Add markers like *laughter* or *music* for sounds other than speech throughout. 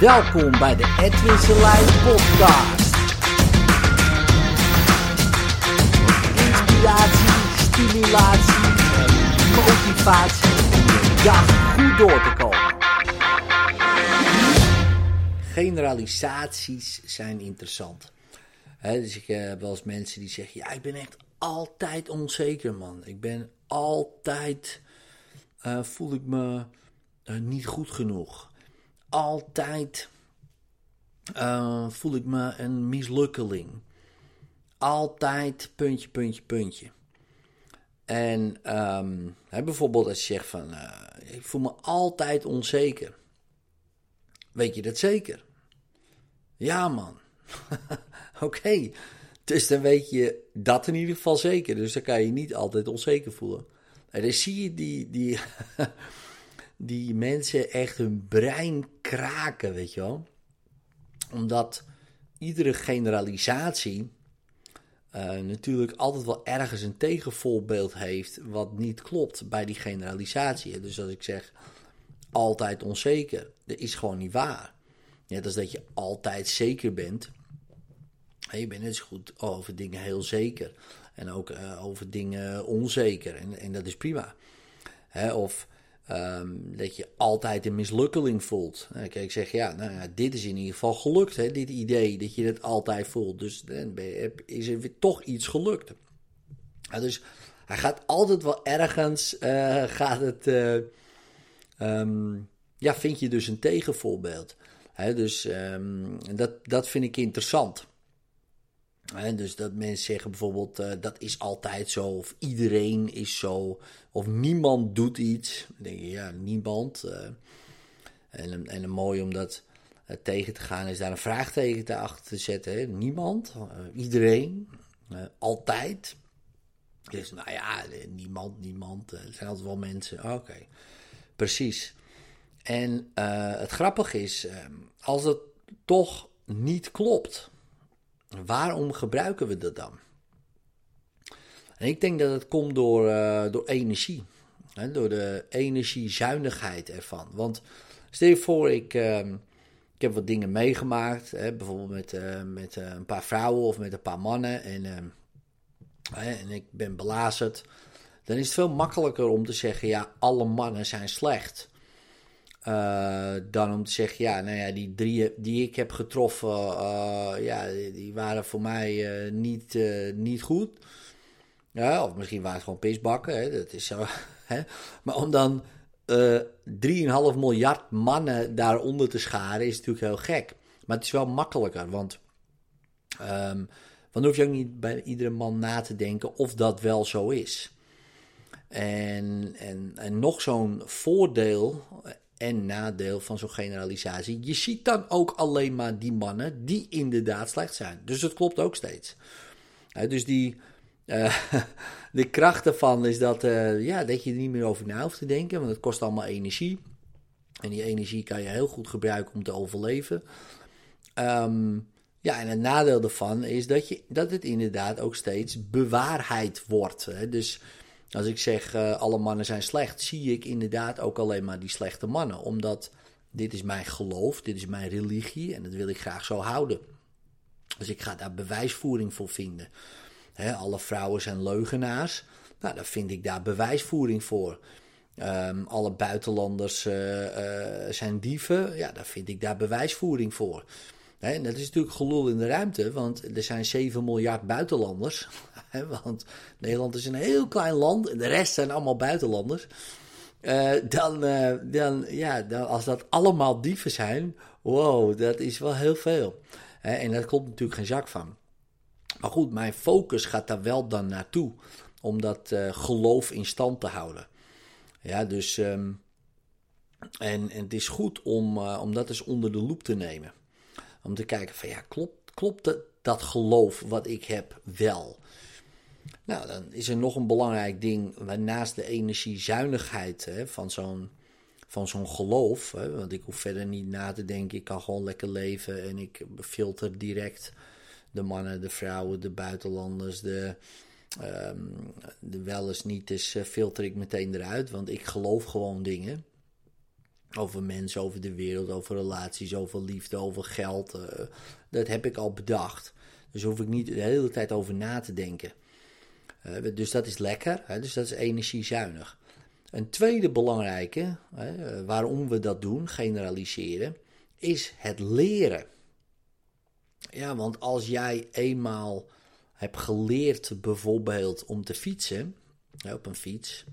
Welkom bij de Edwin Selijn podcast. Inspiratie, stimulatie en motivatie dag goed door te komen. Generalisaties zijn interessant. Hè, dus ik heb wel eens mensen die zeggen, ja ik ben echt altijd onzeker man. Ik ben altijd, eh, voel ik me eh, niet goed genoeg altijd uh, voel ik me een mislukkeling. Altijd puntje, puntje, puntje. En um, hè, bijvoorbeeld als je zegt van, uh, ik voel me altijd onzeker. Weet je dat zeker? Ja man. *laughs* Oké. Dus dan weet je dat in ieder geval zeker. Dus dan kan je niet altijd onzeker voelen. En dan zie je die, die *laughs* die mensen echt hun brein kraken, weet je wel. Omdat iedere generalisatie uh, natuurlijk altijd wel ergens een tegenvoorbeeld heeft wat niet klopt bij die generalisatie. Dus als ik zeg altijd onzeker, dat is gewoon niet waar. Net als dat je altijd zeker bent. Je bent net zo goed over dingen heel zeker. En ook uh, over dingen onzeker. En, en dat is prima. Hè, of Um, dat je altijd een mislukkeling voelt. Nou, kijk, ik zeg ja, nou ja, dit is in ieder geval gelukt, hè, dit idee, dat je het altijd voelt. Dus dan is er weer toch iets gelukt. Dus hij gaat altijd wel ergens, uh, gaat het, uh, um, ja, vind je dus een tegenvoorbeeld. Hè, dus um, dat, dat vind ik interessant dus dat mensen zeggen bijvoorbeeld uh, dat is altijd zo, of iedereen is zo, of niemand doet iets. Dan denk je, ja, niemand. Uh, en, en een mooi om dat uh, tegen te gaan is daar een vraagteken te achter te zetten. Hè? Niemand, iedereen, altijd. Dus nou ja, niemand, niemand. er zijn altijd wel mensen. Oké, precies. En het grappige is, als het toch niet klopt Waarom gebruiken we dat dan? En ik denk dat het komt door, uh, door energie. Hè, door de energiezuinigheid ervan. Want stel je voor, ik, uh, ik heb wat dingen meegemaakt. Hè, bijvoorbeeld met, uh, met uh, een paar vrouwen of met een paar mannen. En, en ik ben belazerd. Dan is het veel makkelijker om te zeggen: ja, alle mannen zijn slecht. Uh, dan om te zeggen, ja, nou ja, die drie die ik heb getroffen, uh, ja, die waren voor mij uh, niet, niet goed. Ja, of misschien waren het gewoon pisbakken, hè, dat is zo. *laughs* Hè. Maar om dan 3,5 miljard mannen daaronder te scharen is natuurlijk heel gek. Maar het is wel makkelijker, want um, dan hoef je ook niet bij iedere man na te denken of dat wel zo is. En, en, en nog zo'n voordeel en nadeel van zo'n generalisatie. Je ziet dan ook alleen maar die mannen die inderdaad slecht zijn. Dus dat klopt ook steeds. dus die, uh, *laughs* de kracht ervan is dat, uh, ja, dat je er niet meer over na hoeft te denken, want het kost allemaal energie. En die energie kan je heel goed gebruiken om te overleven. Um, ja, en het nadeel ervan is dat, je, dat het inderdaad ook steeds bewaarheid wordt. Hè? Dus als ik zeg uh, alle mannen zijn slecht, zie ik inderdaad ook alleen maar die slechte mannen. Omdat dit is mijn geloof, dit is mijn religie en dat wil ik graag zo houden. Dus ik ga daar bewijsvoering voor vinden. alle vrouwen zijn leugenaars. Nou, daar vind ik daar bewijsvoering voor. Um, alle buitenlanders uh, uh, zijn dieven. Ja, daar vind ik daar bewijsvoering voor. Dat is natuurlijk gelul in de ruimte, want er zijn 7 miljard buitenlanders. *laughs* want Nederland is een heel klein land en de rest zijn allemaal buitenlanders. Uh, dan, uh, dan, ja, als dat allemaal dieven zijn, wow, dat is wel heel veel. en daar komt natuurlijk geen zak van. Maar goed, mijn focus gaat daar wel dan naartoe, om dat uh, geloof in stand te houden. Ja, dus, um, en, en het is goed om, om dat eens onder de loep te nemen. Om te kijken van ja, klopt, klopt dat, geloof wat ik heb wel? Nou, dan is er nog een belangrijk ding naast de energiezuinigheid hè, van zo'n van zo'n geloof. Hè, want ik hoef verder niet na te denken, ik kan gewoon lekker leven en ik filter direct de mannen, de vrouwen, de buitenlanders, de, um, de wel eens niet, dus filter ik meteen eruit, want ik geloof gewoon dingen. Over mensen, over de wereld, over relaties, over liefde, over geld. eh, dat heb ik al bedacht. Dus hoef ik niet de hele tijd over na te denken. Eh, dus dat is lekker, hè, dus dat is energiezuinig. Een tweede belangrijke, hè, eh, waarom we dat doen, generaliseren, is het leren. Ja, want als jij eenmaal hebt geleerd bijvoorbeeld om te fietsen, op een fiets,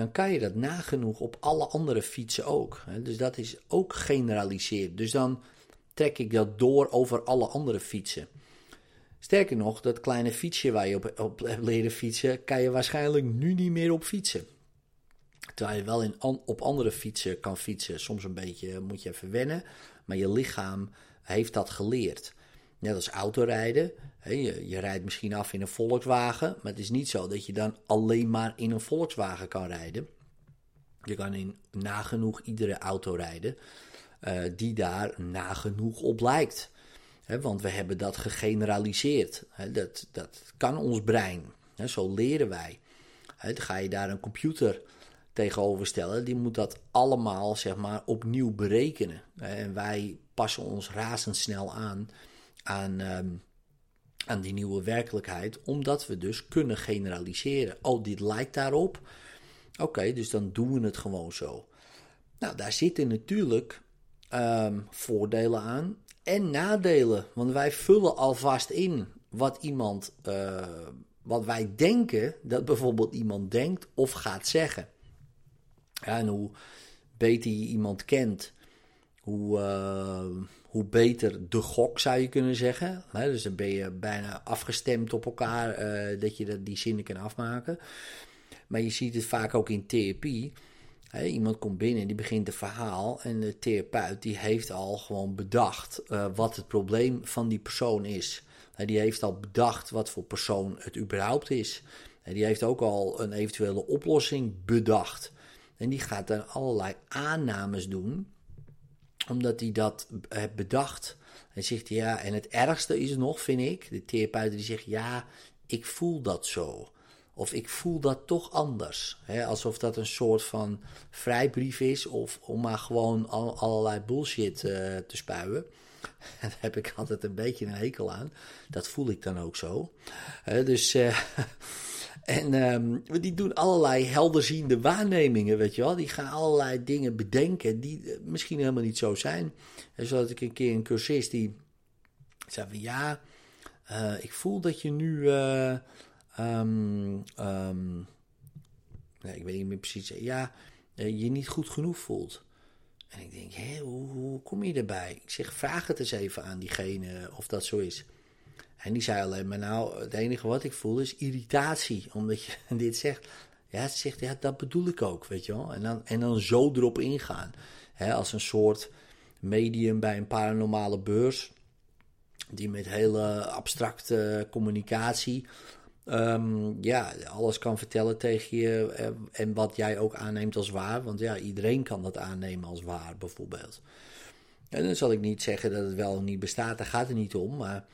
dan kan je dat nagenoeg op alle andere fietsen ook. Dus dat is ook generaliseren. Dus dan trek ik dat door over alle andere fietsen. Sterker nog, dat kleine fietsje waar je op, op hebt leren fietsen, kan je waarschijnlijk nu niet meer op fietsen. Terwijl je wel in, op andere fietsen kan fietsen. Soms een beetje moet je even wennen. Maar je lichaam heeft dat geleerd. Net als autorijden. Je, je rijdt misschien af in een Volkswagen. Maar het is niet zo dat je dan alleen maar in een Volkswagen kan rijden. Je kan in nagenoeg iedere auto rijden. eh, die daar nagenoeg op lijkt. Want we hebben dat gegeneraliseerd. Dat, dat kan ons brein. Zo leren wij. Dan ga je daar een computer tegenover stellen. Die moet dat allemaal zeg maar, opnieuw berekenen. En wij passen ons razendsnel aan aan, ehm, aan die nieuwe werkelijkheid. Omdat we dus kunnen generaliseren. Oh, dit lijkt daarop. Oké, dus dan doen we het gewoon zo. Nou, daar zitten natuurlijk ehm, voordelen aan en nadelen. Want wij vullen alvast in wat iemand, eh, wat wij denken dat bijvoorbeeld iemand denkt of gaat zeggen. Ja, en hoe beter je iemand kent, hoe, hoe beter de gok zou je kunnen zeggen. Dus dan ben je bijna afgestemd op elkaar eh, dat je dat, die zinnen kan afmaken. Maar je ziet het vaak ook in therapie. Iemand komt binnen, die begint een verhaal en de therapeut die heeft al gewoon bedacht eh, wat het probleem van die persoon is. Die heeft al bedacht wat voor persoon het überhaupt is. Die heeft ook al een eventuele oplossing bedacht. En die gaat dan allerlei aannames doen, omdat hij dat heeft bedacht. En zegt ja, en het ergste is nog, vind ik, de therapeut die zegt ja, ik voel dat zo. Of ik voel dat toch anders. Hè? Alsof dat een soort van vrijbrief is. Of om maar gewoon al, allerlei bullshit uh, te spuien. *laughs* Daar heb ik altijd een beetje een hekel aan. Dat voel ik dan ook zo. Dus. Uh, *laughs* en um, die doen allerlei helderziende waarnemingen, weet je wel. Die gaan allerlei dingen bedenken die misschien helemaal niet zo zijn. En zo had ik een keer een cursist die zei van ja, uh, ik voel dat je nu. Uh, um, nee, ik weet niet meer precies. Ja, je niet goed genoeg voelt. En ik denk, hé, hoe, hoe kom je erbij? Ik zeg, vraag het eens even aan diegene of dat zo is. En die zei alleen maar, nou, het enige wat ik voel is irritatie, omdat je *laughs* dit zegt. Ja, ze zegt, ja, dat bedoel ik ook, weet je wel. En dan, en dan zo erop ingaan. Hè, als een soort medium bij een paranormale beurs, die met hele abstracte communicatie, um, ja, alles kan vertellen tegen je en, en wat jij ook aanneemt als waar. Want ja, iedereen kan dat aannemen als waar, bijvoorbeeld. En dan zal ik niet zeggen dat het wel niet bestaat, daar gaat het niet om, maar...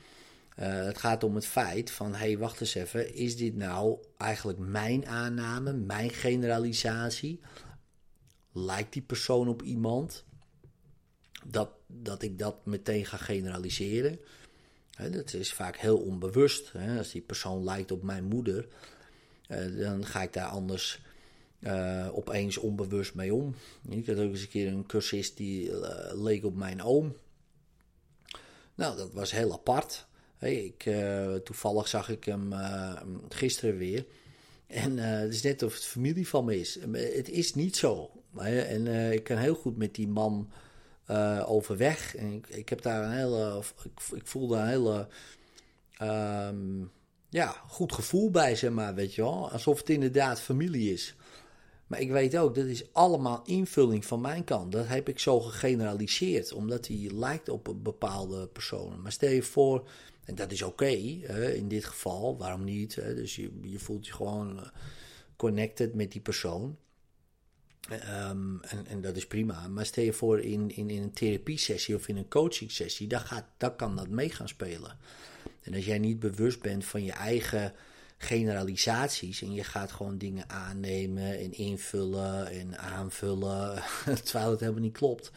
Uh, het gaat om het feit van, hé, hey, wacht eens even, is dit nou eigenlijk mijn aanname, mijn generalisatie? Lijkt die persoon op iemand? Dat, dat ik dat meteen ga generaliseren. Dat is vaak heel onbewust. Als die persoon lijkt op mijn moeder, uh, dan ga ik daar anders uh, opeens onbewust mee om. Ik had ook eens een keer een cursist die leek op mijn oom. Nou, dat was heel apart. Ik, uh, toevallig zag ik hem uh, gisteren weer. En uh, het is net of het familie van me is. Het is niet zo. En ik kan heel goed met die man overweg. En ik, ik, heb daar een hele. Ik, ik voel daar een hele. Um, ja, goed gevoel bij, zeg maar, weet je wel. Alsof het inderdaad familie is. Maar ik weet ook, dat is allemaal invulling van mijn kant. Dat heb ik zo gegeneraliseerd, omdat hij lijkt op bepaalde personen. Maar stel je voor, en dat is oké in dit geval, waarom niet? Dus je, je voelt je gewoon connected met die persoon. Um, en, en dat is prima. Maar stel je voor in, in, in een therapiesessie of in een coaching sessie, dan, gaat, dan kan dat mee gaan spelen. En als jij niet bewust bent van je eigen generalisaties en je gaat gewoon dingen aannemen en invullen en aanvullen, *laughs* terwijl het helemaal niet klopt,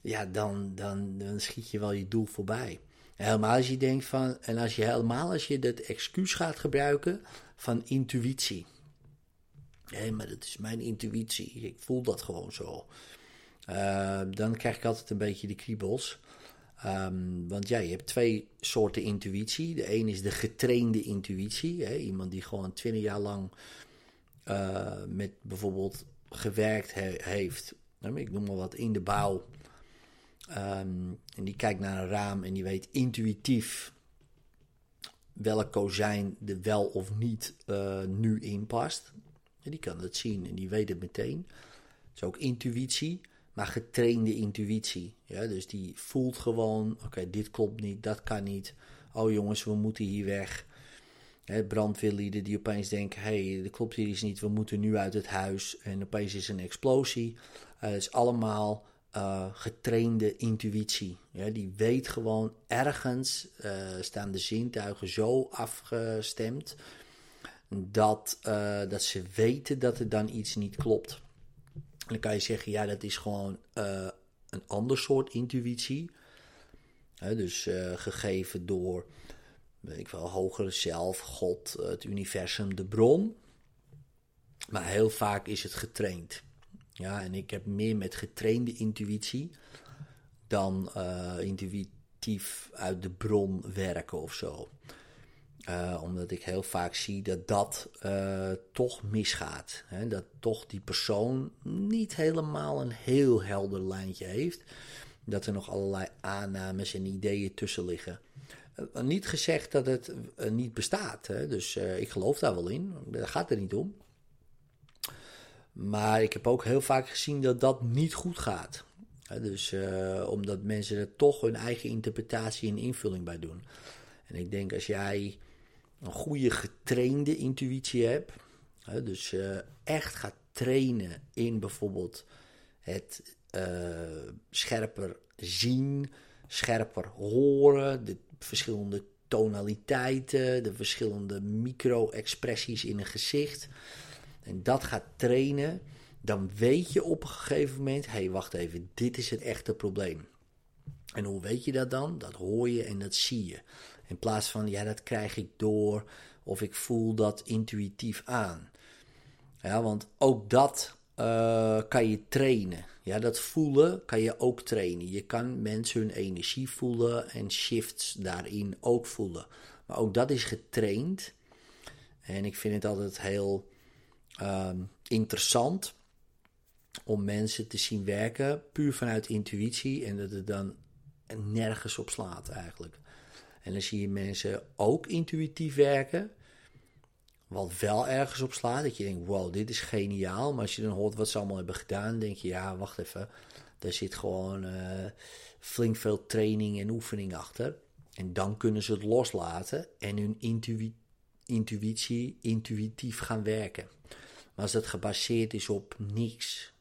ja, dan, dan, dan schiet je wel je doel voorbij. Helemaal als je denkt van, en als je helemaal als je dat excuus gaat gebruiken van intuïtie. Hé, maar dat is mijn intuïtie, ik voel dat gewoon zo. Uh, dan krijg ik altijd een beetje de kriebels. Um, want ja, je hebt twee soorten intuïtie. De een is de getrainde intuïtie. Hè? Iemand die gewoon twintig jaar lang uh, met bijvoorbeeld gewerkt he heeft. Ik noem maar wat in de bouw. Um, en die kijkt naar een raam en die weet intuïtief welk kozijn er wel of niet uh, nu in past. En die kan het zien en die weet het meteen. Dat is ook intuïtie maar getrainde intuïtie. Ja, dus die voelt gewoon: oké, dit klopt niet, dat kan niet. Oh jongens, we moeten hier weg. Brandweerlieden die opeens denken: hé, hey, dat klopt hier iets niet, we moeten nu uit het huis. En opeens is een explosie. Uh, het is allemaal uh, getrainde intuïtie. Ja, die weet gewoon ergens uh, staan de zintuigen zo afgestemd dat, dat ze weten dat er dan iets niet klopt dan kan je zeggen, ja, dat is gewoon een ander soort intuïtie. dus gegeven door, weet ik wel, hogere zelf, God, het universum, de bron. Maar heel vaak is het getraind. Ja, en ik heb meer met getrainde intuïtie dan uh, intuïtief uit de bron werken of zo. Uh, omdat ik heel vaak zie dat dat uh, toch misgaat. Hè? Dat toch die persoon niet helemaal een heel helder lijntje heeft. Dat er nog allerlei aannames en ideeën tussen liggen. Niet gezegd dat het niet bestaat. Hè? Dus ik geloof daar wel in. Daar gaat het niet om. Maar ik heb ook heel vaak gezien dat dat niet goed gaat. Dus omdat mensen er toch hun eigen interpretatie en invulling bij doen. En ik denk als jij een goede getrainde intuïtie hebt. Dus uh, echt gaat trainen in bijvoorbeeld het uh, scherper zien, scherper horen, de verschillende tonaliteiten, de verschillende micro-expressies in een gezicht. En dat gaat trainen, dan weet je op een gegeven moment: hé, hey, wacht even, dit is het echte probleem. En hoe weet je dat dan? Dat hoor je en dat zie je. In plaats van, ja, dat krijg ik door of ik voel dat intuïtief aan. Ja, want ook dat uh, kan je trainen. Ja, dat voelen kan je ook trainen. Je kan mensen hun energie voelen en shifts daarin ook voelen. Maar ook dat is getraind. En ik vind het altijd heel uh, interessant om mensen te zien werken puur vanuit intuïtie en dat het dan nergens op slaat eigenlijk. En dan zie je mensen ook intuïtief werken. Wat wel ergens op slaat. Dat je denkt, wow, dit is geniaal. Maar als je dan hoort wat ze allemaal hebben gedaan, denk je, ja, wacht even. Daar zit gewoon uh, flink veel training en oefening achter. En dan kunnen ze het loslaten en hun intuïtie intuïtief gaan werken. Maar als dat gebaseerd is op niks.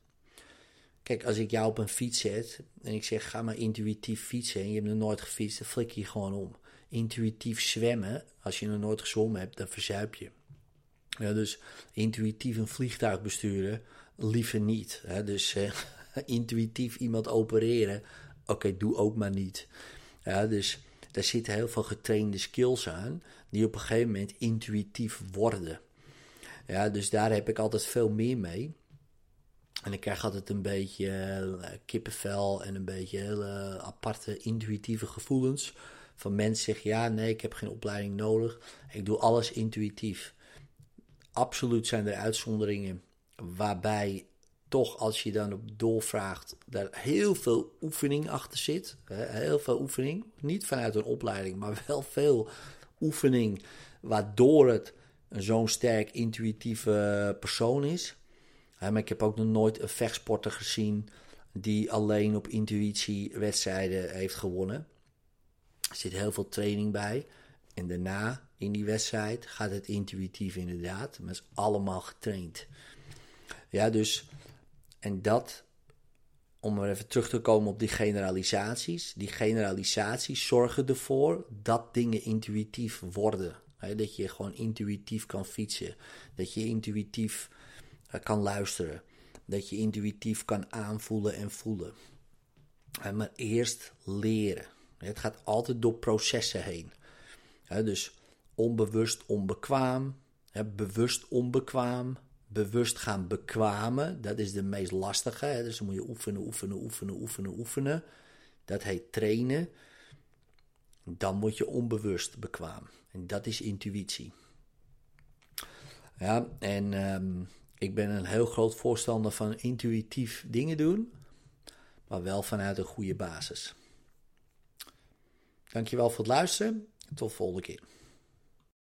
Kijk, als ik jou op een fiets zet en ik zeg ga maar intuïtief fietsen en je hebt nog nooit gefietst, dan flik je gewoon om intuïtief zwemmen, als je nog nooit gezwommen hebt, dan verzuip je. Ja, dus intuïtief een vliegtuig besturen, liever niet. Hè? Dus eh, *laughs* intuïtief iemand opereren, oké, doe ook maar niet. Ja, dus daar zitten heel veel getrainde skills aan, die op een gegeven moment intuïtief worden. Ja, dus daar heb ik altijd veel meer mee. En ik krijg altijd een beetje uh, kippenvel en een beetje hele aparte intuïtieve gevoelens van mensen zeggen: ja, nee, ik heb geen opleiding nodig. Ik doe alles intuïtief. Absoluut zijn er uitzonderingen waarbij toch, als je dan op doorvraagt, daar heel veel oefening achter zit. Heel veel oefening. Niet vanuit een opleiding, maar wel veel oefening, waardoor het zo'n sterk intuïtieve persoon is. Maar ik heb ook nog nooit een vechtsporter gezien die alleen op intuïtie wedstrijden heeft gewonnen. Er zit heel veel training bij. En daarna in die wedstrijd gaat het intuïtief inderdaad. Maar is allemaal getraind. Ja, dus. En dat. Om even terug te komen op die generalisaties. Die generalisaties zorgen ervoor dat dingen intuïtief worden. Dat je gewoon intuïtief kan fietsen. Dat je intuïtief eh, kan luisteren. Dat je intuïtief kan aanvoelen en voelen. maar eerst leren. Het gaat altijd door processen heen. dus onbewust onbekwaam, bewust onbekwaam, bewust gaan bekwamen. Dat is de meest lastige. Dus dan moet je oefenen, oefenen, oefenen, oefenen, oefenen. Dat heet trainen. Dan word je onbewust bekwaam. En dat is intuïtie. Ja, en ehm, ik ben een heel groot voorstander van intuïtief dingen doen, maar wel vanuit een goede basis. Dankjewel voor het luisteren. Tot de volgende keer.